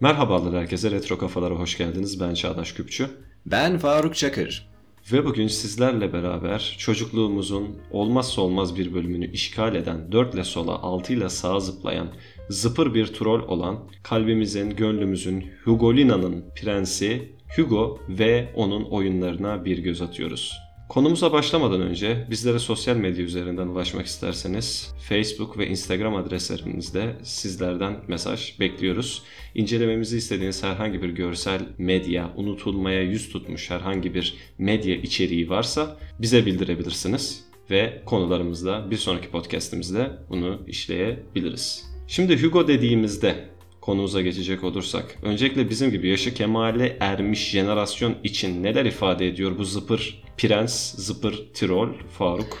Merhabalar herkese, Retro Kafalara hoş geldiniz. Ben Çağdaş Küpçü. Ben Faruk Çakır. Ve bugün sizlerle beraber çocukluğumuzun olmazsa olmaz bir bölümünü işgal eden, 4 ile sola, 6 ile sağa zıplayan, zıpır bir troll olan, kalbimizin, gönlümüzün, Hugolina'nın prensi Hugo ve onun oyunlarına bir göz atıyoruz. Konumuza başlamadan önce bizlere sosyal medya üzerinden ulaşmak isterseniz Facebook ve Instagram adreslerimizde sizlerden mesaj bekliyoruz. İncelememizi istediğiniz herhangi bir görsel medya, unutulmaya yüz tutmuş herhangi bir medya içeriği varsa bize bildirebilirsiniz ve konularımızda bir sonraki podcastimizde bunu işleyebiliriz. Şimdi Hugo dediğimizde konumuza geçecek olursak öncelikle bizim gibi yaşı kemale ermiş jenerasyon için neler ifade ediyor bu zıpır prens, zıpır tirol Faruk?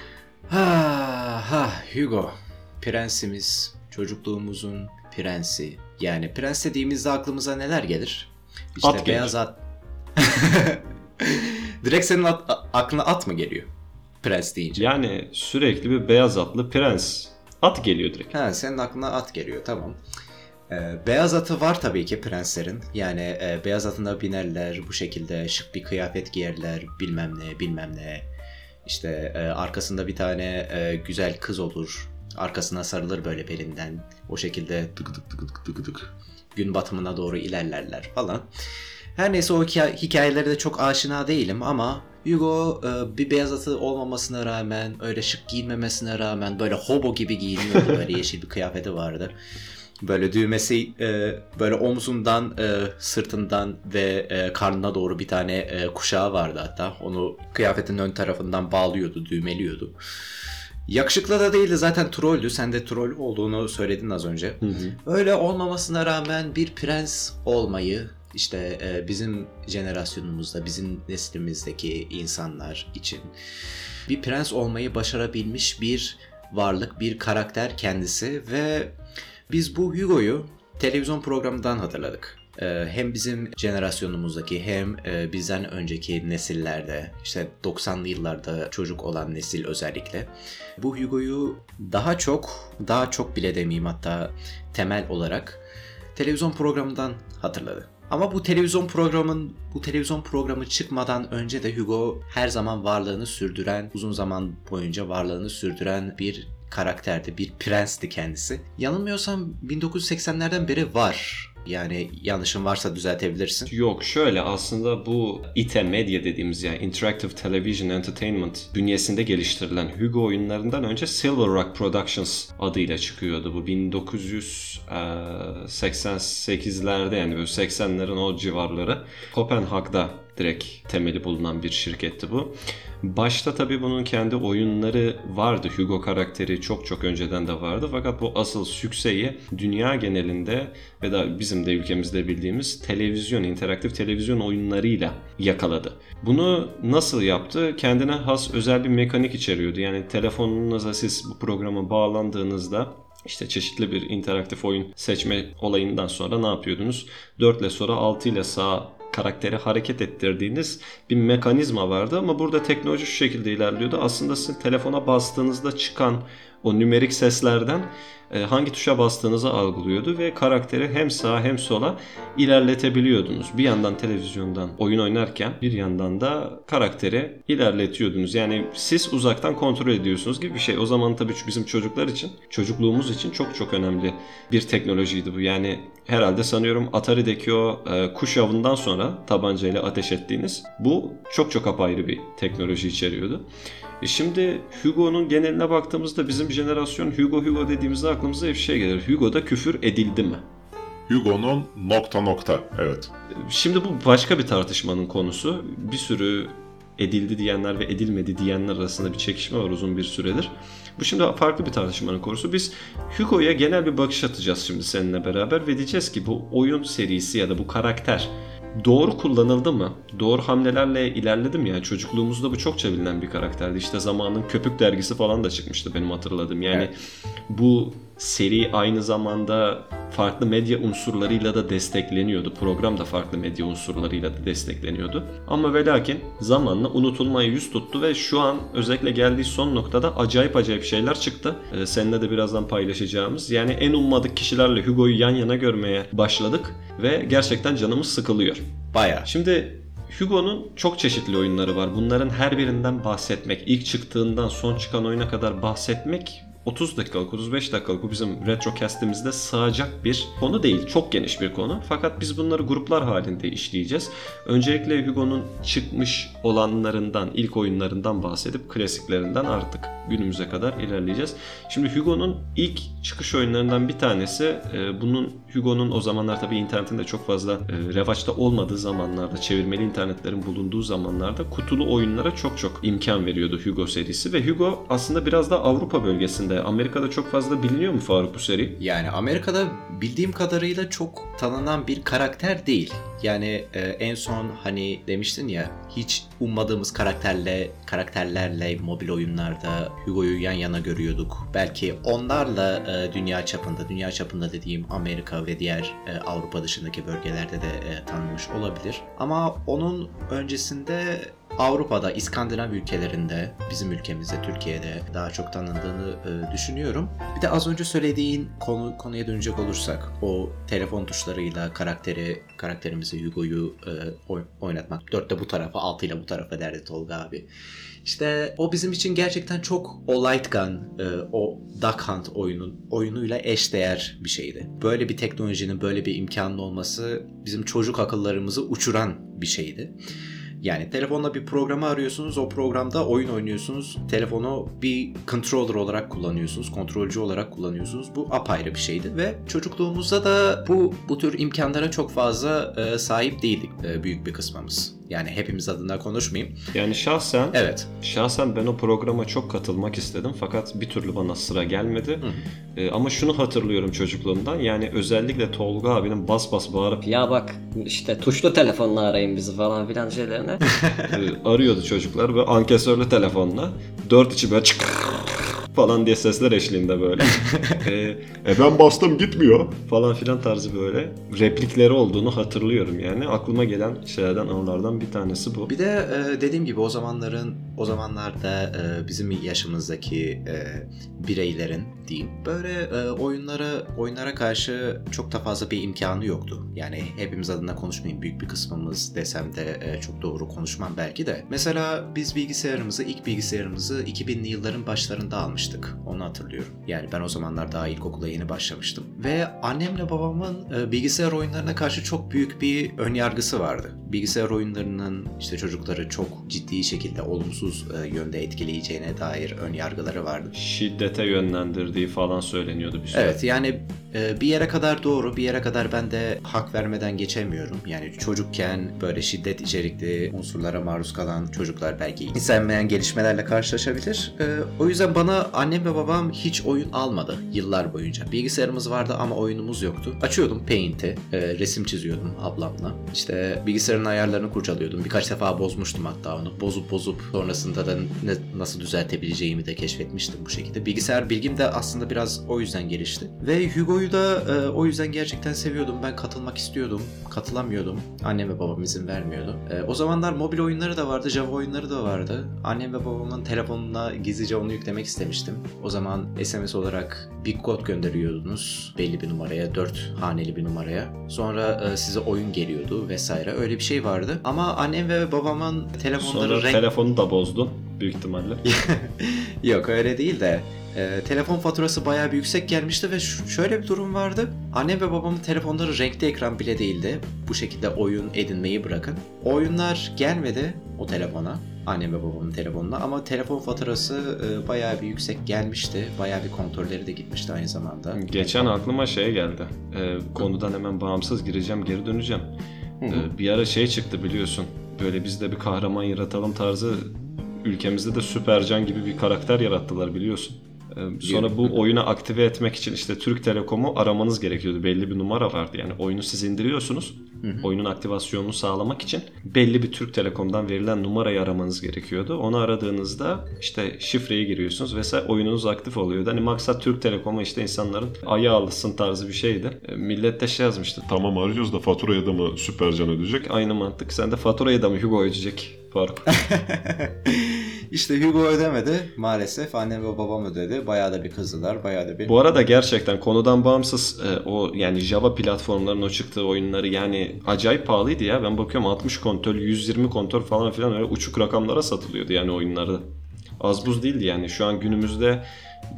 Ha ha Hugo. Prensimiz, çocukluğumuzun prensi. Yani prens dediğimizde aklımıza neler gelir? İşte At gelir. beyaz at. Direkt senin at, aklına at mı geliyor? Prens deyince. Yani sürekli bir beyaz atlı prens. At geliyor direkt. Ha senin aklına at geliyor tamam. Ee, beyaz atı var tabii ki prenslerin. Yani e, beyaz atına binerler bu şekilde şık bir kıyafet giyerler bilmem ne bilmem ne. İşte e, arkasında bir tane e, güzel kız olur. Arkasına sarılır böyle belinden. O şekilde tık tık tık tık tık tık gün batımına doğru ilerlerler falan. Her neyse o hikaye- hikayelere de çok aşina değilim ama Hugo e, bir beyaz atı olmamasına rağmen öyle şık giyinmemesine rağmen böyle hobo gibi giyiniyordu. böyle yeşil bir kıyafeti vardı. Böyle düğmesi e, böyle omzundan, e, sırtından ve e, karnına doğru bir tane e, kuşağı vardı hatta. Onu kıyafetin ön tarafından bağlıyordu, düğmeliyordu. Yakışıklı da değildi zaten trolldü. Sen de troll olduğunu söyledin az önce. Hı hı. Öyle olmamasına rağmen bir prens olmayı işte e, bizim jenerasyonumuzda, bizim neslimizdeki insanlar için bir prens olmayı başarabilmiş bir varlık, bir karakter kendisi ve biz bu Hugo'yu televizyon programından hatırladık. E, hem bizim jenerasyonumuzdaki hem e, bizden önceki nesillerde işte 90'lı yıllarda çocuk olan nesil özellikle bu Hugo'yu daha çok daha çok bile demeyeyim hatta temel olarak televizyon programından hatırladı. Ama bu televizyon programın bu televizyon programı çıkmadan önce de Hugo her zaman varlığını sürdüren, uzun zaman boyunca varlığını sürdüren bir karakterdi, bir prensti kendisi. Yanılmıyorsam 1980'lerden beri var. Yani yanlışım varsa düzeltebilirsin. Yok şöyle aslında bu ITE Media dediğimiz yani Interactive Television Entertainment bünyesinde geliştirilen Hugo oyunlarından önce Silver Rock Productions adıyla çıkıyordu. Bu 1988'lerde yani böyle 80'lerin o civarları Kopenhag'da direkt temeli bulunan bir şirketti bu. Başta tabii bunun kendi oyunları vardı. Hugo karakteri çok çok önceden de vardı. Fakat bu asıl sükseyi dünya genelinde ve da bizim de ülkemizde bildiğimiz televizyon, interaktif televizyon oyunlarıyla yakaladı. Bunu nasıl yaptı? Kendine has özel bir mekanik içeriyordu. Yani telefonunuza siz bu programa bağlandığınızda işte çeşitli bir interaktif oyun seçme olayından sonra ne yapıyordunuz? 4 ile sonra 6 ile sağ karakteri hareket ettirdiğiniz bir mekanizma vardı ama burada teknoloji şu şekilde ilerliyordu. Aslında sizin telefona bastığınızda çıkan o nümerik seslerden e, hangi tuşa bastığınızı algılıyordu ve karakteri hem sağa hem sola ilerletebiliyordunuz. Bir yandan televizyondan oyun oynarken bir yandan da karakteri ilerletiyordunuz. Yani siz uzaktan kontrol ediyorsunuz gibi bir şey. O zaman tabii bizim çocuklar için, çocukluğumuz için çok çok önemli bir teknolojiydi bu. Yani herhalde sanıyorum Atari'deki o e, kuş avından sonra tabancayla ateş ettiğiniz bu çok çok apayrı bir teknoloji içeriyordu. E şimdi Hugo'nun geneline baktığımızda bizim jenerasyon Hugo Hugo dediğimizde aklımıza hep şey gelir. Hugo'da küfür edildi mi? Hugo'nun nokta nokta. Evet. Şimdi bu başka bir tartışmanın konusu. Bir sürü edildi diyenler ve edilmedi diyenler arasında bir çekişme var uzun bir süredir. Bu şimdi farklı bir tartışmanın konusu. Biz Hugo'ya genel bir bakış atacağız şimdi seninle beraber ve diyeceğiz ki bu oyun serisi ya da bu karakter doğru kullanıldı mı? Doğru hamlelerle ilerledi mi? Yani çocukluğumuzda bu çokça bilinen bir karakterdi. İşte zamanın Köpük dergisi falan da çıkmıştı benim hatırladığım. Yani Evet. bu seri aynı zamanda farklı medya unsurlarıyla da destekleniyordu. Program da farklı medya unsurlarıyla da destekleniyordu. Ama ve lakin zamanla unutulmaya yüz tuttu ve şu an özellikle geldiği son noktada acayip acayip şeyler çıktı. Ee, seninle de birazdan paylaşacağımız. Yani en ummadık kişilerle Hugo'yu yan yana görmeye başladık ve gerçekten canımız sıkılıyor. Bayağı. Şimdi Hugo'nun çok çeşitli oyunları var. Bunların her birinden bahsetmek, ilk çıktığından son çıkan oyuna kadar bahsetmek 30 dakikalık, 35 dakikalık bu bizim retrocast'imizde sığacak bir konu değil. Çok geniş bir konu. Fakat biz bunları gruplar halinde işleyeceğiz. Öncelikle Hugo'nun çıkmış olanlarından, ilk oyunlarından bahsedip klasiklerinden artık günümüze kadar ilerleyeceğiz. Şimdi Hugo'nun ilk çıkış oyunlarından bir tanesi e, bunun Hugo'nun o zamanlar tabii internetin de çok fazla e, revaçta olmadığı zamanlarda, çevirmeli internetlerin bulunduğu zamanlarda kutulu oyunlara çok çok imkan veriyordu Hugo serisi ve Hugo aslında biraz da Avrupa bölgesinde, Amerika'da çok fazla biliniyor mu Faruk bu seri? Yani Amerika'da bildiğim kadarıyla çok tanınan bir karakter değil. Yani e, en son hani demiştin ya hiç ummadığımız karakterle karakterlerle mobil oyunlarda Hugo'yu yan yana görüyorduk. Belki onlarla e, dünya çapında, dünya çapında dediğim Amerika ve diğer e, Avrupa dışındaki bölgelerde de e, tanınmış olabilir. Ama onun öncesinde Avrupa'da, İskandinav ülkelerinde, bizim ülkemizde, Türkiye'de daha çok tanındığını e, düşünüyorum. Bir de az önce söylediğin konu konuya dönecek olursak, o telefon tuşlarıyla karakteri, karakterimizi Hugo'yu e, oy- oynatmak. Dörtte bu tarafa, altıyla bu tarafa derdi Tolga abi. İşte o bizim için gerçekten çok o Light Gun, e, o Duck Hunt oyunun oyunuyla eşdeğer bir şeydi. Böyle bir teknolojinin, böyle bir imkanın olması bizim çocuk akıllarımızı uçuran bir şeydi. Yani telefonla bir programı arıyorsunuz, o programda oyun oynuyorsunuz. Telefonu bir controller olarak kullanıyorsunuz, kontrolcü olarak kullanıyorsunuz. Bu apayrı bir şeydi ve çocukluğumuzda da bu bu tür imkanlara çok fazla e, sahip değildik e, büyük bir kısmımız. Yani hepimiz adına konuşmayayım. Yani şahsen Evet. Şahsen ben o programa çok katılmak istedim fakat bir türlü bana sıra gelmedi. Ee, ama şunu hatırlıyorum çocukluğumdan yani özellikle Tolga abinin bas bas bağırıp Ya bak işte tuşlu telefonla arayın bizi falan filan şeylerine. e, arıyordu çocuklar ve ankesörlü telefonla dört içi böyle çık falan diye sesler eşliğinde böyle. Ee, e ben bastım gitmiyor falan filan tarzı böyle replikleri olduğunu hatırlıyorum yani. Aklıma gelen şeylerden anılardan bir tanesi bu. Bir de e, dediğim gibi o zamanların o zamanlarda e, bizim yaşımızdaki e, bireylerin diyeyim böyle e, oyunlara oyunlara karşı çok da fazla bir imkanı yoktu. Yani hepimiz adına konuşmayayım büyük bir kısmımız desem de e, çok doğru konuşmam belki de. Mesela biz bilgisayarımızı ilk bilgisayarımızı 2000'li yılların başlarında almıştık. Onu hatırlıyorum. Yani ben o zamanlar daha ilkokula yeni başlamıştım. Ve annemle babamın e, bilgisayar oyunlarına karşı çok büyük bir ön yargısı vardı. Bilgisayar oyunlarının işte çocukları çok ciddi şekilde olumsuz e, yönde etkileyeceğine dair ön yargıları vardı. Şiddete yönlendirdiği falan söyleniyordu bir süre. Evet yani e, bir yere kadar doğru bir yere kadar ben de hak vermeden geçemiyorum. Yani çocukken böyle şiddet içerikli unsurlara maruz kalan çocuklar belki istenmeyen gelişmelerle karşılaşabilir. E, o yüzden bana annem ve babam hiç oyun almadı yıllar boyunca. Bilgisayarımız vardı ama oyunumuz yoktu. Açıyordum Paint'i, resim çiziyordum ablamla. İşte bilgisayarın ayarlarını kurcalıyordum. Birkaç defa bozmuştum hatta onu. Bozup bozup sonrasında da ne- nasıl düzeltebileceğimi de keşfetmiştim bu şekilde. Bilgisayar bilgim de aslında biraz o yüzden gelişti. Ve Hugo'yu da e, o yüzden gerçekten seviyordum. Ben katılmak istiyordum. Katılamıyordum. Annem ve babam izin vermiyordu. E, o zamanlar mobil oyunları da vardı, Java oyunları da vardı. Annem ve babamın telefonuna gizlice onu yüklemek istemiştim. O zaman SMS olarak bir kod gönderiyordunuz belli bir numaraya, 4 haneli bir numaraya. Sonra e, size oyun geliyordu vesaire. Öyle bir şey vardı. Ama annem ve babamın telefonları Sonra renk... telefonu da bozdun büyük ihtimalle. Yok öyle değil de e, telefon faturası bayağı bir yüksek gelmişti ve şöyle bir durum vardı. Annem ve babamın telefonları renkli ekran bile değildi. Bu şekilde oyun edinmeyi bırakın. Oyunlar gelmedi o telefona. Annem ve babamın telefonuna ama telefon faturası e, bayağı bir yüksek gelmişti. Bayağı bir kontrolleri de gitmişti aynı zamanda. Geçen aklıma şey geldi. Ee, konudan hemen bağımsız gireceğim, geri döneceğim. Ee, bir ara şey çıktı biliyorsun. Böyle biz de bir kahraman yaratalım tarzı ülkemizde de Süpercan gibi bir karakter yarattılar biliyorsun. Ee, Sonra bu oyunu aktive etmek için işte Türk Telekom'u aramanız gerekiyordu. Belli bir numara vardı. Yani oyunu siz indiriyorsunuz. Oyunun aktivasyonunu sağlamak için belli bir Türk Telekom'dan verilen numarayı aramanız gerekiyordu. Onu aradığınızda işte şifreyi giriyorsunuz vesaire oyununuz aktif oluyordu. Hani maksat Türk Telekom'a işte insanların ayağı alışsın tarzı bir şeydi. Ee, Millet de şey yazmıştı. Tamam arıyoruz da faturaya da mı Süpercan ödeyecek? Aynı mantık. Sen de faturayı da mı Hugo ödeyecek Faruk? İşte Hugo ödemedi. Maalesef annem ve babam ödedi. Bayağı da bir kızdılar. Bayağı da bir... Bu arada gerçekten konudan bağımsız e, o yani Java platformlarının o çıktığı oyunları yani acayip pahalıydı ya. Ben bakıyorum 60 kontrol, 120 kontrol falan filan öyle uçuk rakamlara satılıyordu yani oyunlarda. Az buz değildi yani. Şu an günümüzde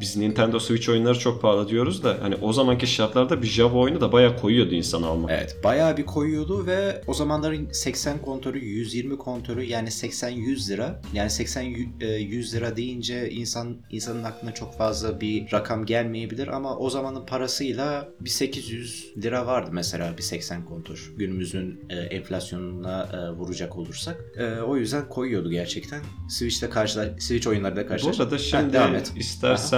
biz Nintendo Switch oyunları çok pahalı diyoruz da hani o zamanki şartlarda bir Java oyunu da bayağı koyuyordu insan almak. Evet bayağı bir koyuyordu ve o zamanların 80 kontörü 120 kontörü yani 80-100 lira. Yani 80-100 lira deyince insan insanın aklına çok fazla bir rakam gelmeyebilir ama o zamanın parasıyla bir 800 lira vardı mesela bir 80 kontör. Günümüzün e, enflasyonuna e, vuracak olursak. E, o yüzden koyuyordu gerçekten. Switch'te karşıla Switch oyunlarıyla Bu karşılaş. arada Ha, şimdi devam et. istersen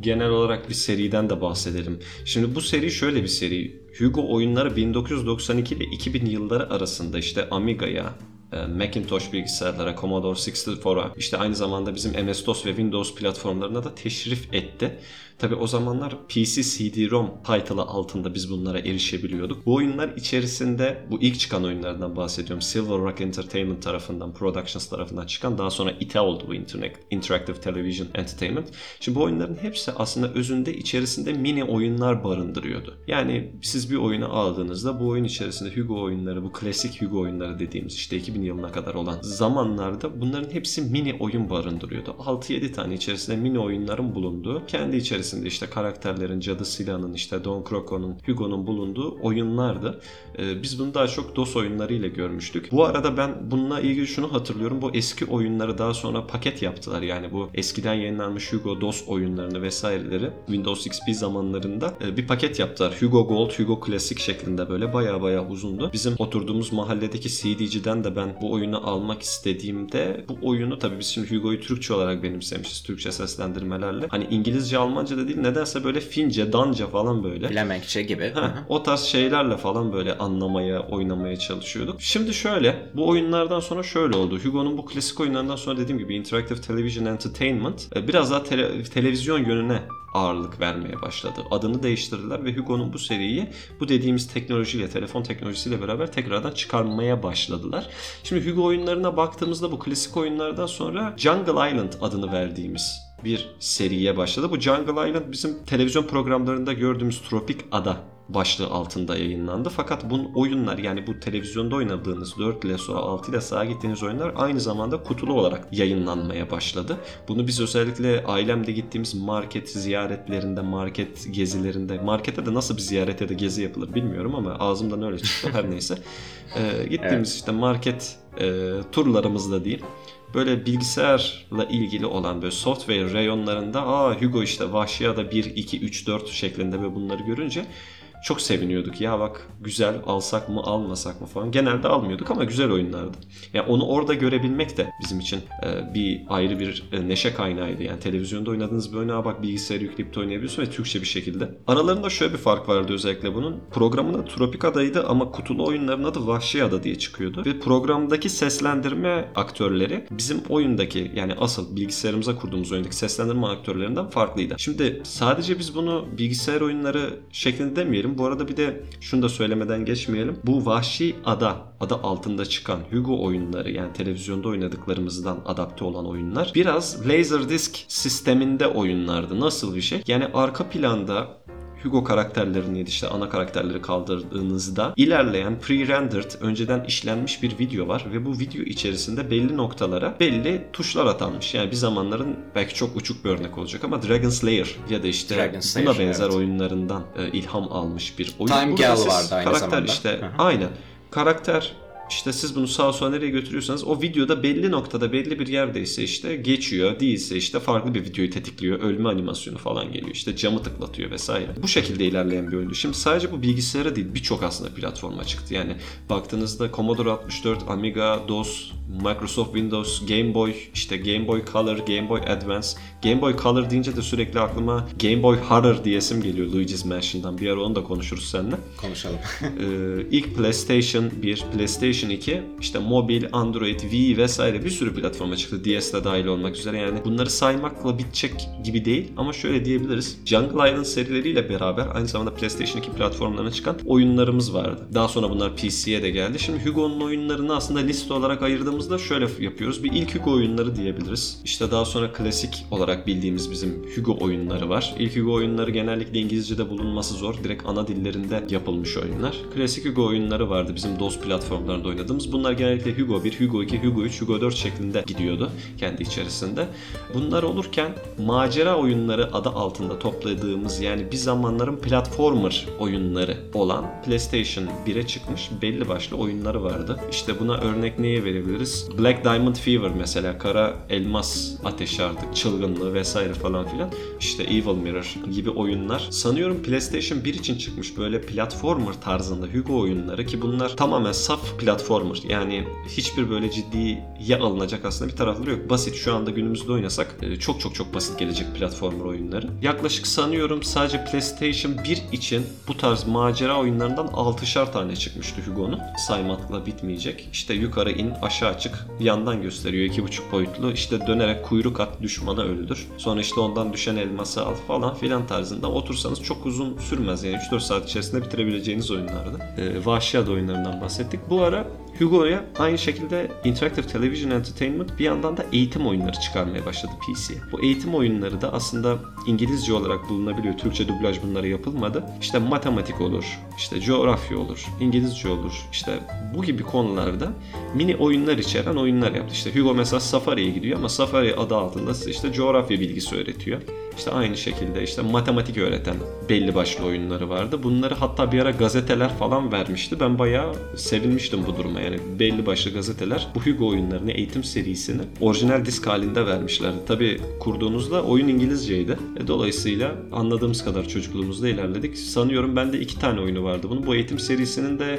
genel olarak bir seriden de bahsedelim. Şimdi bu seri şöyle bir seri. Hugo oyunları 1992 ile 2000 yılları arasında işte Amiga'ya, e, Macintosh bilgisayarlara, Commodore 64'a, işte aynı zamanda bizim MS-DOS ve Windows platformlarına da teşrif etti. Tabi o zamanlar PC CD-ROM title'ı altında biz bunlara erişebiliyorduk. Bu oyunlar içerisinde bu ilk çıkan oyunlardan bahsediyorum. Silver Rock Entertainment tarafından, Productions tarafından çıkan daha sonra ITA oldu bu Internet, Interactive Television Entertainment. Şimdi bu oyunların hepsi aslında özünde içerisinde mini oyunlar barındırıyordu. Yani siz bir oyunu aldığınızda bu oyun içerisinde Hugo oyunları, bu klasik Hugo oyunları dediğimiz işte 2000 yılına kadar olan zamanlarda bunların hepsi mini oyun barındırıyordu. 6-7 tane içerisinde mini oyunların bulunduğu, kendi içerisinde işte karakterlerin, Cadı Silah'ın, işte Don Croco'nun, Hugo'nun bulunduğu oyunlardı. Ee, biz bunu daha çok DOS oyunlarıyla görmüştük. Bu arada ben bununla ilgili şunu hatırlıyorum. Bu eski oyunları daha sonra paket yaptılar. Yani bu eskiden yayınlanmış Hugo DOS oyunlarını vesaireleri Windows XP zamanlarında e, bir paket yaptılar. Hugo Gold, Hugo Classic şeklinde böyle baya baya uzundu. Bizim oturduğumuz mahalledeki CD'ciden de ben bu oyunu almak istediğimde bu oyunu tabii biz şimdi Hugo'yu Türkçe olarak benimsemişiz. Türkçe seslendirmelerle. Hani İngilizce, Almanca da değil nedense böyle Fince, Danca falan böyle. Flemenkçe gibi. Ha, o tarz şeylerle falan böyle anlamaya, oynamaya çalışıyorduk. Şimdi şöyle, bu oyunlardan sonra şöyle oldu. Hugo'nun bu klasik oyunlarından sonra dediğim gibi Interactive Television Entertainment e, biraz daha tele- televizyon yönüne ağırlık vermeye başladı. Adını değiştirdiler ve Hugo'nun bu seriyi bu dediğimiz teknolojiyle, telefon teknolojisiyle beraber tekrardan çıkarmaya başladılar. Şimdi Hugo oyunlarına baktığımızda bu klasik oyunlardan sonra Jungle Island adını verdiğimiz bir seriye başladı. Bu Jungle Island bizim televizyon programlarında gördüğümüz tropik ada başlığı altında yayınlandı. Fakat bunun oyunlar yani bu televizyonda oynadığınız 4 ile sonra 6 ile sağa gittiğiniz oyunlar aynı zamanda kutulu olarak yayınlanmaya başladı. Bunu biz özellikle ailemde gittiğimiz market ziyaretlerinde, market gezilerinde, markete de nasıl bir ziyaret ya da gezi yapılır bilmiyorum ama ağzımdan öyle çıktı her neyse. Ee, gittiğimiz işte market e, turlarımızda diyeyim böyle bilgisayarla ilgili olan böyle software reyonlarında aa Hugo işte Vahşi Ada 1, 2, 3, 4 şeklinde ve bunları görünce çok seviniyorduk. Ya bak güzel alsak mı almasak mı falan. Genelde almıyorduk ama güzel oyunlardı. Yani onu orada görebilmek de bizim için e, bir ayrı bir e, neşe kaynağıydı. Yani televizyonda oynadığınız bir oyuna bak bilgisayarı yükleyip de oynayabiliyorsun ve Türkçe bir şekilde. Aralarında şöyle bir fark vardı özellikle bunun. Programın adı Tropik Ada'ydı ama kutulu oyunların adı Vahşi Ada diye çıkıyordu. Ve programdaki seslendirme aktörleri bizim oyundaki yani asıl bilgisayarımıza kurduğumuz oyundaki seslendirme aktörlerinden farklıydı. Şimdi sadece biz bunu bilgisayar oyunları şeklinde demeyelim. Bu arada bir de şunu da söylemeden geçmeyelim. Bu Vahşi Ada adı altında çıkan Hugo oyunları yani televizyonda oynadıklarımızdan adapte olan oyunlar biraz Laserdisc sisteminde oyunlardı. Nasıl bir şey? Yani arka planda Hugo karakterlerini işte ana karakterleri kaldırdığınızda ilerleyen pre-rendered önceden işlenmiş bir video var ve bu video içerisinde belli noktalara belli tuşlar atanmış. Yani bir zamanların belki çok uçuk bir örnek olacak ama Dragon Slayer ya da işte Dragon Slayer, buna benzer evet. oyunlardan e, ilham almış bir oyun. Time Burada Gal vardı aynı karakter zamanda. işte Hı hı. aynen. Karakter işte siz bunu sağa sola nereye götürüyorsanız o videoda belli noktada belli bir yerdeyse işte geçiyor değilse işte farklı bir videoyu tetikliyor. Ölme animasyonu falan geliyor. işte camı tıklatıyor vesaire. Bu şekilde ilerleyen bir oyundu. Şimdi sadece bu bilgisayara değil birçok aslında platforma çıktı. Yani baktığınızda Commodore 64, Amiga, DOS, Microsoft Windows, Game Boy, işte Game Boy Color, Game Boy Advance, Game Boy Color deyince de sürekli aklıma Game Boy Horror diyesim geliyor Luigi's Mansion'dan. Bir ara onu da konuşuruz seninle. Konuşalım. Ee, ilk PlayStation 1, PlayStation 2, işte mobil, Android, Wii vesaire bir sürü platforma çıktı. DS de dahil olmak üzere yani. Bunları saymakla bitecek gibi değil ama şöyle diyebiliriz. Jungle Island serileriyle beraber aynı zamanda PlayStation 2 platformlarına çıkan oyunlarımız vardı. Daha sonra bunlar PC'ye de geldi. Şimdi Hugo'nun oyunlarını aslında liste olarak ayırdığımızda şöyle yapıyoruz. Bir ilk Hugo oyunları diyebiliriz. İşte daha sonra klasik olarak bildiğimiz bizim Hugo oyunları var. İlk Hugo oyunları genellikle İngilizce'de bulunması zor. Direkt ana dillerinde yapılmış oyunlar. Klasik Hugo oyunları vardı bizim DOS platformlarında oynadığımız. Bunlar genellikle Hugo 1, Hugo 2, Hugo 3, Hugo 4 şeklinde gidiyordu kendi içerisinde. Bunlar olurken macera oyunları adı altında topladığımız yani bir zamanların platformer oyunları olan PlayStation 1'e çıkmış belli başlı oyunları vardı. İşte buna örnek neye verebiliriz? Black Diamond Fever mesela kara elmas ateşi artık çılgınlığı vesaire falan filan. İşte Evil Mirror gibi oyunlar. Sanıyorum PlayStation 1 için çıkmış böyle platformer tarzında Hugo oyunları ki bunlar tamamen saf platformer. Yani hiçbir böyle ciddiye alınacak aslında bir tarafları yok. Basit şu anda günümüzde oynasak e, çok çok çok basit gelecek platformer oyunları. Yaklaşık sanıyorum sadece PlayStation 1 için bu tarz macera oyunlarından 6'şar tane çıkmıştı Hugo'nun. Saymakla bitmeyecek. İşte yukarı in aşağı çık yandan gösteriyor 2.5 boyutlu. İşte dönerek kuyruk at düşmana öldür. Sonra işte ondan düşen elması al falan filan tarzında. Otursanız çok uzun sürmez yani 3-4 saat içerisinde bitirebileceğiniz oyunlardı. Ee, Vahşi Adı oyunlarından bahsettik. Bu ara Hoşçakalın. Hugo'ya aynı şekilde Interactive Television Entertainment bir yandan da eğitim oyunları çıkarmaya başladı PC'ye. Bu eğitim oyunları da aslında İngilizce olarak bulunabiliyor. Türkçe dublaj bunları yapılmadı. İşte matematik olur, işte coğrafya olur, İngilizce olur. İşte bu gibi konularda mini oyunlar içeren oyunlar yaptı. İşte Hugo mesela Safari'ye gidiyor ama Safari adı altında işte coğrafya bilgisi öğretiyor. İşte aynı şekilde işte matematik öğreten belli başlı oyunları vardı. Bunları hatta bir ara gazeteler falan vermişti. Ben bayağı sevinmiştim bu duruma. Yani belli başlı gazeteler bu Hugo oyunlarını, eğitim serisini orijinal disk halinde vermişlerdi. Tabi kurduğunuzda oyun İngilizceydi. E, dolayısıyla anladığımız kadar çocukluğumuzda ilerledik. Sanıyorum bende iki tane oyunu vardı. Bunun bu eğitim serisinin de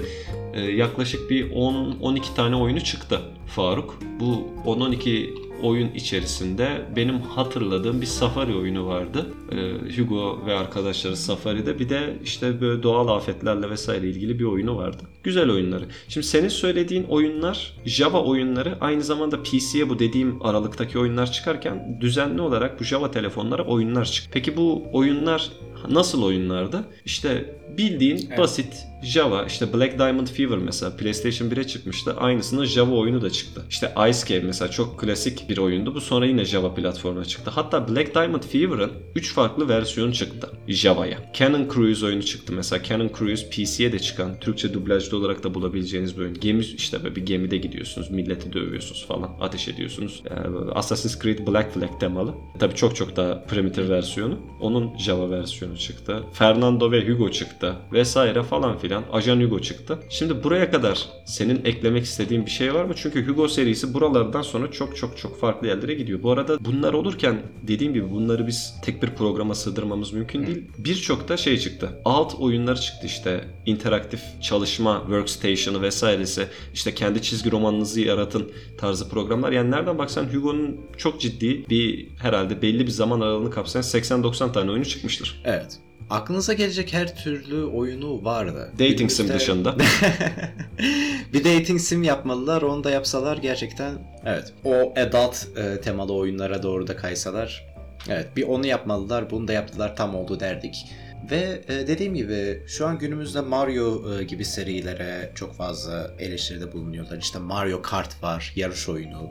e, yaklaşık bir 10-12 tane oyunu çıktı Faruk. Bu 10-12 oyun içerisinde benim hatırladığım bir Safari oyunu vardı. Ee, Hugo ve arkadaşları Safari'de bir de işte böyle doğal afetlerle vesaire ilgili bir oyunu vardı. Güzel oyunları. Şimdi senin söylediğin oyunlar Java oyunları aynı zamanda PC'ye bu dediğim aralıktaki oyunlar çıkarken düzenli olarak bu Java telefonlara oyunlar çıktı. Peki bu oyunlar nasıl oyunlardı? İşte bildiğin Evet. basit Java işte Black Diamond Fever mesela PlayStation 1'e çıkmıştı. Aynısının Java oyunu da çıktı. İşte Ice Cave mesela çok klasik bir oyundu. Bu sonra yine Java platformuna çıktı. Hatta Black Diamond Fever'ın 3 farklı versiyonu çıktı Java'ya. Cannon Cruise oyunu çıktı mesela. Cannon Cruise PC'ye de çıkan, Türkçe dublajlı olarak da bulabileceğiniz bir oyun. Gemi işte böyle bir gemide gidiyorsunuz, milleti dövüyorsunuz falan, ateş ediyorsunuz. Yani Assassin's Creed Black Flag temalı. Tabii çok çok daha primitive versiyonu. Onun Java versiyonu çıktı. Fernando ve Hugo çıktı vesaire falan filan. Ajan Hugo çıktı. Şimdi buraya kadar senin eklemek istediğin bir şey var mı? Çünkü Hugo serisi buralardan sonra çok çok çok farklı yerlere gidiyor. Bu arada bunlar olurken dediğim gibi bunları biz tek bir programa sığdırmamız mümkün değil. Birçok da şey çıktı. Alt oyunları çıktı işte. interaktif çalışma workstation'ı vesairesi. işte kendi çizgi romanınızı yaratın tarzı programlar. Yani nereden baksan Hugo'nun çok ciddi bir herhalde belli bir zaman aralığını kapsayan 80-90 tane oyunu çıkmıştır. Evet. Aklınıza gelecek her türlü oyunu vardı. Dating sim dışında. bir dating sim yapmalılar. Onu da yapsalar gerçekten evet. O adult e, temalı oyunlara doğru da kaysalar. Evet bir onu yapmalılar. Bunu da yaptılar tam oldu derdik. Ve e, dediğim gibi şu an günümüzde Mario e, gibi serilere çok fazla eleştiride bulunuyorlar. İşte Mario Kart var, yarış oyunu.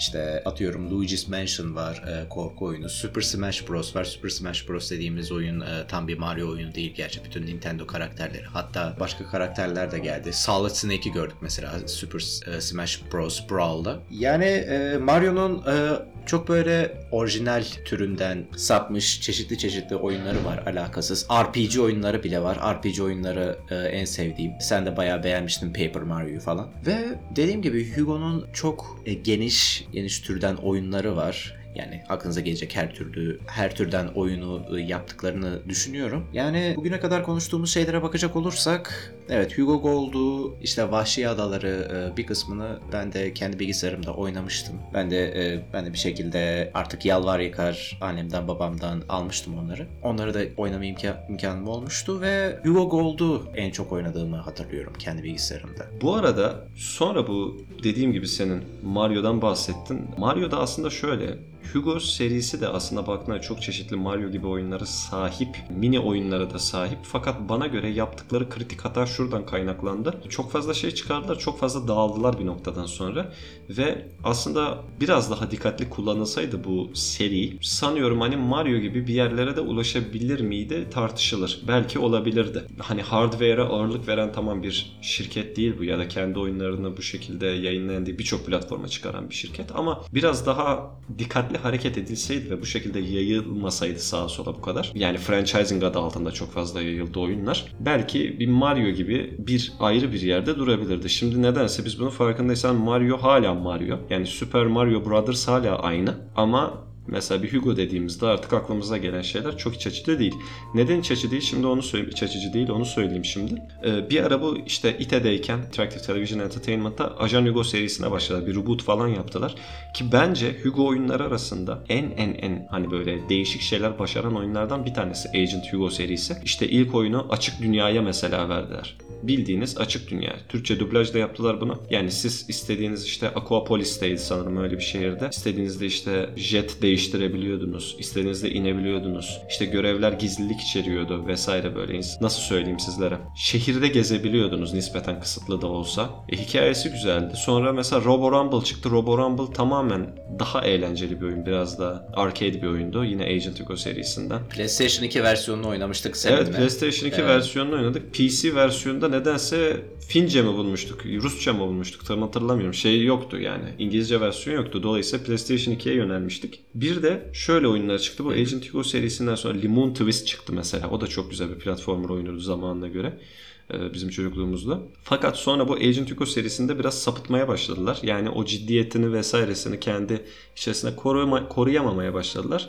İşte atıyorum Luigi's Mansion var, e, korku oyunu. Super Smash Bros var. Super Smash Bros dediğimiz oyun e, tam bir Mario oyunu değil gerçi. Bütün Nintendo karakterleri. Hatta başka karakterler de geldi. Solid Snake'i gördük mesela Super e, Smash Bros Brawl'da. Yani e, Mario'nun e, çok böyle orijinal türünden sapmış çeşitli çeşitli oyunları var alakasız. RPG oyunları bile var. RPG oyunları e, en sevdiğim. Sen de bayağı beğenmiştin Paper Mario'yu falan. Ve dediğim gibi Hugo'nun çok e, geniş geniş türden oyunları var. Yani aklınıza gelecek her türlü her türden oyunu e, yaptıklarını düşünüyorum. Yani bugüne kadar konuştuğumuz şeylere bakacak olursak evet Hugo Gold'u işte Vahşi Adaları e, bir kısmını ben de kendi bilgisayarımda oynamıştım. Ben de e, ben de bir şekilde artık yalvar yıkar annemden babamdan almıştım onları. Onları da oynama imka- imkanım olmuştu ve Hugo Gold'u en çok oynadığımı hatırlıyorum kendi bilgisayarımda. Bu arada sonra bu dediğim gibi senin Mario'dan bahsettin. Mario'da aslında şöyle Hugo serisi de aslında baktığında çok çeşitli Mario gibi oyunlara sahip, mini oyunlara da sahip. Fakat bana göre yaptıkları kritik hata şuradan kaynaklandı. Çok fazla şey çıkardılar, çok fazla dağıldılar bir noktadan sonra. Ve aslında biraz daha dikkatli kullanılsaydı bu seri, sanıyorum hani Mario gibi bir yerlere de ulaşabilir miydi tartışılır. Belki olabilirdi. Hani hardware'a ağırlık veren tamam bir şirket değil bu ya da kendi oyunlarını bu şekilde yayınlayan değil birçok platforma çıkaran bir şirket ama biraz daha dikkatli hareket edilseydi ve bu şekilde yayılmasaydı sağa sola bu kadar. Yani franchising adı altında çok fazla yayıldı oyunlar. Belki bir Mario gibi bir ayrı bir yerde durabilirdi. Şimdi nedense biz bunun farkındaysan Mario hala Mario. Yani Super Mario Brothers hala aynı ama Mesela bir Hugo dediğimizde artık aklımıza gelen şeyler çok iç açıcı değil. Neden iç açıcı değil? Şimdi onu söyleyeyim. İç açıcı değil onu söyleyeyim şimdi. Ee, bir ara bu işte İTE'deyken Interactive Television Entertainment'ta Ajan Hugo serisine başladılar. Bir reboot falan yaptılar. Ki bence Hugo oyunları arasında en en en hani böyle değişik şeyler başaran oyunlardan bir tanesi Agent Hugo serisi. İşte ilk oyunu açık dünyaya mesela verdiler. Bildiğiniz açık dünya. Türkçe dublajda yaptılar bunu. Yani siz istediğiniz işte Aquapolis'teydi sanırım öyle bir şehirde. İstediğinizde işte jet değiştirebiliyordunuz. İstediğinizde inebiliyordunuz. İşte görevler gizlilik içeriyordu vesaire böyle. Nasıl söyleyeyim sizlere? Şehirde gezebiliyordunuz nispeten kısıtlı da olsa. E, hikayesi güzeldi. Sonra mesela Robo Rumble çıktı. Robo Rumble tamamen daha eğlenceli bir oyun. Biraz da arcade bir oyundu. Yine Agent Hugo serisinden. PlayStation 2 versiyonunu oynamıştık seninle. Evet PlayStation 2 Evet. versiyonunu oynadık. PC versiyonunda nedense Fince mi bulmuştuk, Rusça mı bulmuştuk tam hatırlamıyorum. Şey yoktu yani. İngilizce versiyon yoktu. Dolayısıyla PlayStation 2'ye yönelmiştik. Bir de şöyle oyunlar çıktı. Bu Agent Hugo serisinden sonra Limon Twist çıktı mesela. O da çok güzel bir platformer oyunuydu zamanına göre e, bizim çocukluğumuzda. Fakat sonra bu Agent Hugo serisinde biraz sapıtmaya başladılar. Yani o ciddiyetini vesairesini kendi içerisinde koruma, koruyamamaya başladılar.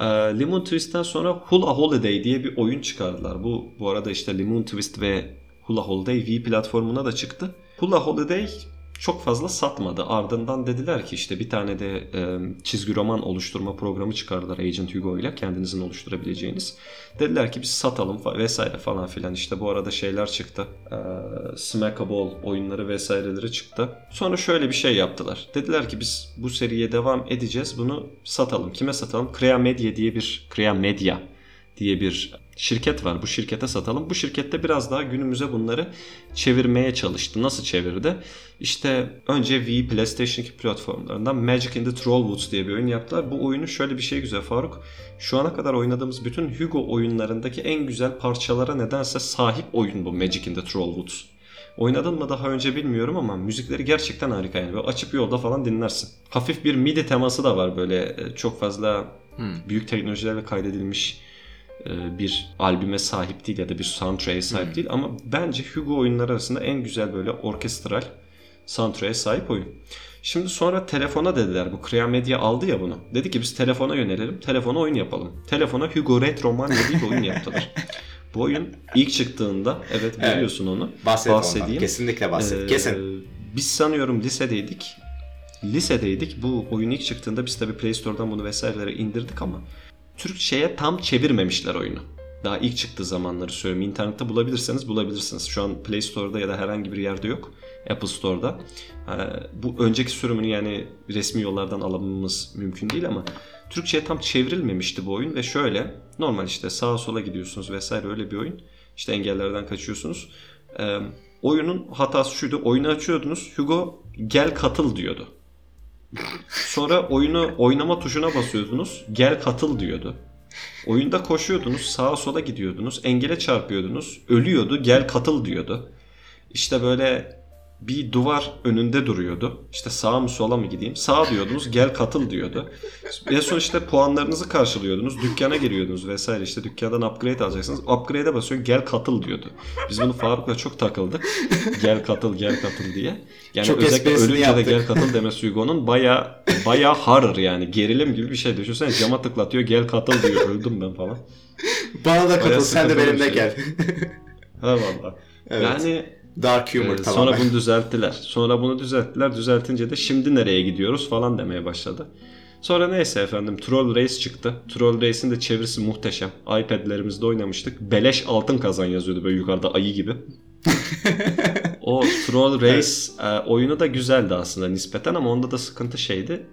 E, Lemon Twist'ten sonra Hula Holiday diye bir oyun çıkardılar. Bu bu arada işte Lemon Twist ve Hula Holiday Wii platformuna da çıktı. Hula Holiday çok fazla satmadı. Ardından dediler ki işte bir tane de e, çizgi roman oluşturma programı çıkardılar Agent Hugo ile kendinizin oluşturabileceğiniz. Dediler ki biz satalım fa- vesaire falan filan. İşte bu arada şeyler çıktı. E, Smackable oyunları vesaireleri çıktı. Sonra şöyle bir şey yaptılar. Dediler ki biz bu seriye devam edeceğiz. Bunu satalım. Kime satalım? Crea Media diye bir Crea Media diye bir şirket var. Bu şirkete satalım. Bu şirkette biraz daha günümüze bunları çevirmeye çalıştı. Nasıl çevirdi? İşte önce Wii, PlayStation 2 platformlarından Magic in the Trollwoods diye bir oyun yaptılar. Bu oyunu şöyle bir şey güzel Faruk. Şu ana kadar oynadığımız bütün Hugo oyunlarındaki en güzel parçalara nedense sahip oyun bu Magic in the Trollwoods. Oynadın mı daha önce bilmiyorum ama müzikleri gerçekten harika yani. Böyle açıp yolda falan dinlersin. Hafif bir MIDI teması da var böyle e, çok fazla Hmm. büyük teknolojilerle kaydedilmiş bir albüme sahip değil ya da bir soundtrack'e sahip değil ama bence Hugo oyunları arasında en güzel böyle orkestral soundtrack'e sahip oyun. Şimdi sonra telefona dediler bu Crea Media aldı ya bunu. Dedi ki biz telefona yönelelim. Telefona oyun yapalım. Telefona Hugo Retroman diye bir oyun yaptılar. Bu oyun ilk çıktığında evet biliyorsun onu. Bahset bahsedeyim. ondan. Kesinlikle bahset. Ee, Kesin. Biz sanıyorum lisedeydik. Lisedeydik. Bu oyun ilk çıktığında biz tabii Play Store'dan bunu vesairelere indirdik ama Türkçe'ye tam çevirmemişler oyunu. Daha ilk çıktığı zamanları söylüyorum. İnternette bulabilirseniz bulabilirsiniz. Şu an Play Store'da ya da herhangi bir yerde yok. Apple Store'da. Ee, bu önceki sürümünü yani resmi yollardan alamamız mümkün değil ama Türkçe'ye tam çevrilmemişti bu oyun ve şöyle normal işte sağa sola gidiyorsunuz vesaire öyle bir oyun. İşte engellerden kaçıyorsunuz. Ee, oyunun hatası şuydu. Oyunu açıyordunuz. Hugo gel katıl diyordu. Sonra oyunu oynama tuşuna basıyordunuz. Gel katıl diyordu. Oyunda koşuyordunuz, sağa sola gidiyordunuz, engele çarpıyordunuz, ölüyordu, gel katıl diyordu. İşte böyle bir duvar önünde duruyordu. İşte sağa mı sola mı gideyim? Sağa diyordunuz gel katıl diyordu. En son işte puanlarınızı karşılıyordunuz. Dükkana giriyordunuz vesaire. İşte dükkandan upgrade alacaksınız. Upgrade'e basıyorsun gel katıl diyordu. Biz bunu Faruk'la çok takıldık. Gel katıl gel katıl diye. Yani Çok özellikle ölünce de yaptık. gel katıl demesi Hugo'nun baya baya horror yani gerilim gibi bir şey. Düşünsene cama tıklatıyor gel katıl diyor. Öldüm ben falan. Bana da katıl sen de benimle şey. gel. Ha valla. Evet. Yani Dark humor Ee, tamamen. Sonra bunu düzelttiler. Sonra bunu düzelttiler. Düzeltince de şimdi nereye gidiyoruz falan demeye başladı. Sonra neyse efendim Troll Race çıktı. Troll Race'in de çevirisi muhteşem. iPad'lerimizde oynamıştık. Beleş altın kazan yazıyordu böyle yukarıda ayı gibi. o Troll Race e, oyunu da güzeldi aslında nispeten ama onda da sıkıntı şeydi.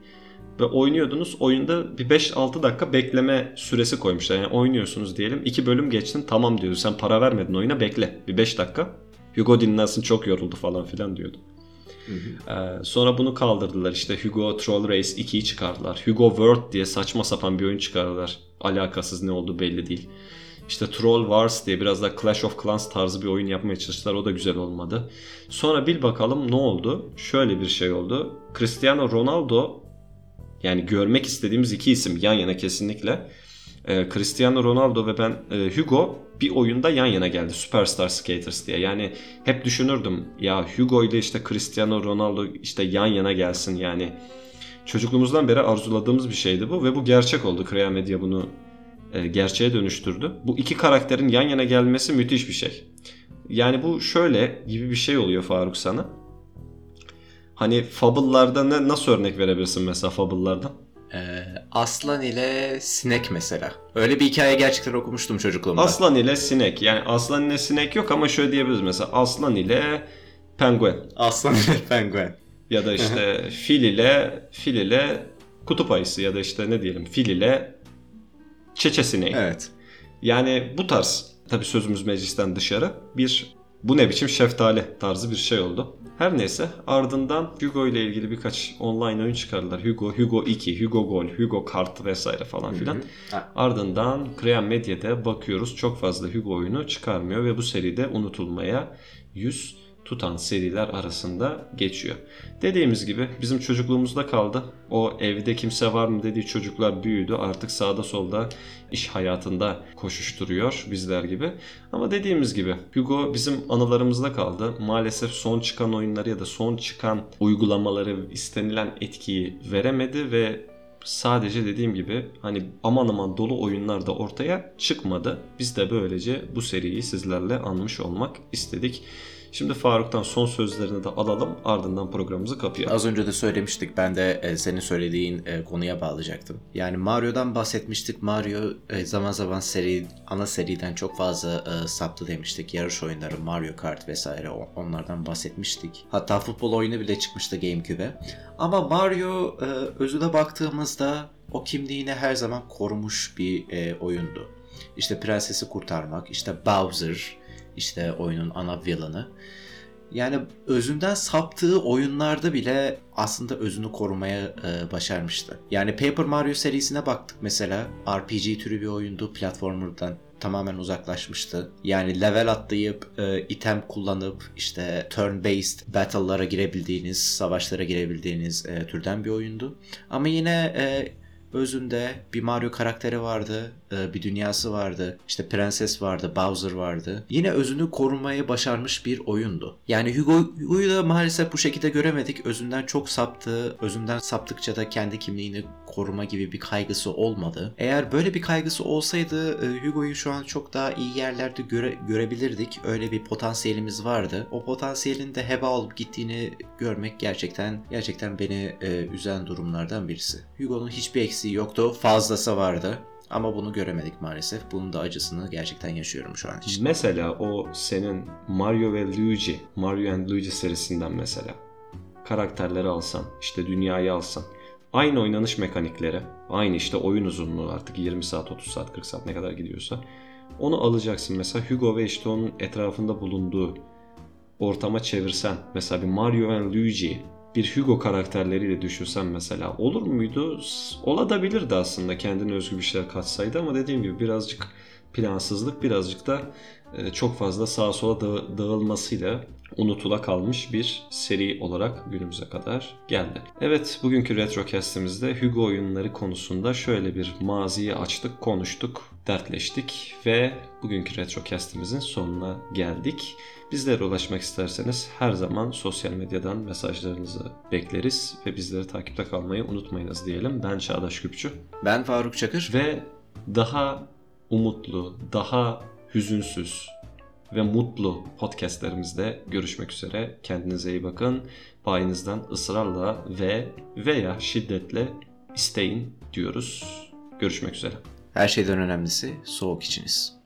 Ve oynuyordunuz oyunda bir 5-6 dakika bekleme süresi koymuşlar. Yani oynuyorsunuz diyelim. 2 bölüm geçtin tamam diyordu. Sen para vermedin oyuna bekle. Bir 5 dakika. Hugo dinlensin çok yoruldu falan filan diyordu. Ee, sonra bunu kaldırdılar işte Hugo Troll Race 2'yi çıkardılar. Hugo World diye saçma sapan bir oyun çıkardılar. Alakasız ne olduğu belli değil. İşte Troll Wars diye biraz da Clash of Clans tarzı bir oyun yapmaya çalıştılar. O da güzel olmadı. Sonra bil bakalım ne oldu? Şöyle bir şey oldu. Cristiano Ronaldo yani görmek istediğimiz iki isim yan yana kesinlikle. Ee, Cristiano Ronaldo ve ben e, Hugo bir oyunda yan yana geldi. Superstar Skaters diye. Yani hep düşünürdüm ya Hugo ile işte Cristiano Ronaldo işte yan yana gelsin yani. Çocukluğumuzdan beri arzuladığımız bir şeydi bu ve bu gerçek oldu. Krea Media bunu e, gerçeğe dönüştürdü. Bu iki karakterin yan yana gelmesi müthiş bir şey. Yani bu şöyle gibi bir şey oluyor Faruk sana. Hani Fable'larda ne, nasıl örnek verebilirsin mesela Fable'lardan? Ee, aslan ile sinek mesela. Öyle bir hikaye gerçekten okumuştum çocukluğumda. Aslan ile sinek. Yani aslan ile sinek yok ama şöyle diyebiliriz mesela aslan ile penguen. Aslan ile penguen. Ya da işte fil ile fil ile kutup ayısı ya da işte ne diyelim fil ile çeçe sineği. Evet. Yani bu tarz tabi sözümüz meclisten dışarı bir bu ne biçim şeftali tarzı bir şey oldu. Her neyse ardından Hugo ile ilgili birkaç online oyun çıkardılar. Hugo, Hugo 2, Hugo Gol, Hugo Kart vesaire falan filan. Ha. Ardından Crean Medya'da bakıyoruz çok fazla Hugo oyunu çıkarmıyor ve bu seride unutulmaya yüz tutan seriler arasında geçiyor. Dediğimiz gibi bizim çocukluğumuzda kaldı. O evde kimse var mı dediği çocuklar büyüdü. Artık sağda solda iş hayatında koşuşturuyor bizler gibi. Ama dediğimiz gibi Hugo bizim anılarımızda kaldı. Maalesef son çıkan oyunları ya da son çıkan uygulamaları istenilen etkiyi veremedi ve sadece dediğim gibi hani aman aman dolu oyunlar da ortaya çıkmadı. Biz de böylece bu seriyi sizlerle anmış olmak istedik. Şimdi Faruk'tan son sözlerini de alalım ardından programımızı kapayalım. Az önce de söylemiştik. Ben de e, senin söylediğin e, konuya bağlayacaktım. Yani Mario'dan bahsetmiştik. Mario e, zaman zaman seri ana seriden çok fazla saptı demiştik. Yarış oyunları, Mario Kart vesaire onlardan bahsetmiştik. Hatta futbol oyunu bile çıkmıştı GameCube'e. Ama Mario özüne baktığımızda o kimliğini her zaman korumuş bir oyundu. İşte prensesi kurtarmak, işte Bowser, işte oyunun ana villain'ı. Yani özünden saptığı oyunlarda bile aslında özünü korumaya e, başarmıştı. Yani Paper Mario serisine baktık mesela. RPG türü bir oyundu. Platformer'dan tamamen uzaklaşmıştı. Yani level atlayıp, e, item kullanıp, işte turn-based battle'lara girebildiğiniz, savaşlara girebildiğiniz e, türden bir oyundu. Ama yine e, özünde bir Mario karakteri vardı, e, bir dünyası vardı, işte prenses vardı, Bowser vardı. Yine özünü korumaya başarmış bir oyundu. Yani Hugo, Hugo'yu da maalesef bu şekilde göremedik. Özünden çok saptı, özünden saptıkça da kendi kimliğini koruma gibi bir kaygısı olmadı. Eğer böyle bir kaygısı olsaydı e, Hugo'yu şu an çok daha iyi yerlerde göre, görebilirdik. Öyle bir potansiyelimiz vardı. O potansiyelin de heba olup gittiğini görmek gerçekten gerçekten beni e, üzen durumlardan birisi. Hugo'nun hiçbir eksiği yoktu. Fazlası vardı. Ama bunu göremedik maalesef. Bunun da acısını gerçekten yaşıyorum şu an için. Mesela o senin Mario ve Luigi, Mario and Luigi serisinden mesela karakterleri alsan, işte dünyayı alsan, aynı oynanış mekanikleri, aynı işte oyun uzunluğu artık 20 saat, 30 saat, 40 saat ne kadar gidiyorsa onu alacaksın mesela Hugo ve işte onun etrafında bulunduğu ortama çevirsen mesela bir Mario and Luigi bir Hugo karakterleriyle düşünsen mesela olur muydu? Olabilirdi aslında kendine özgü bir şeyler katsaydı ama dediğim gibi birazcık plansızlık birazcık da çok fazla sağa sola dağı- dağılmasıyla unutula kalmış bir seri olarak günümüze kadar geldi. Evet bugünkü Retrocast'imizde Hugo oyunları konusunda şöyle bir maziyi açtık, konuştuk, dertleştik ve bugünkü Retrocast'imizin sonuna geldik. Bizlere ulaşmak isterseniz her zaman sosyal medyadan mesajlarınızı bekleriz ve bizleri takipte kalmayı unutmayınız diyelim. Ben Çağdaş Küpçü Ben Faruk Çakır. ve daha umutlu, daha hüzünsüz ve mutlu podcastlerimizde görüşmek üzere. Kendinize iyi bakın. Payınızdan ısrarla ve veya şiddetle isteyin diyoruz. Görüşmek üzere. Her şeyden önemlisi soğuk içiniz.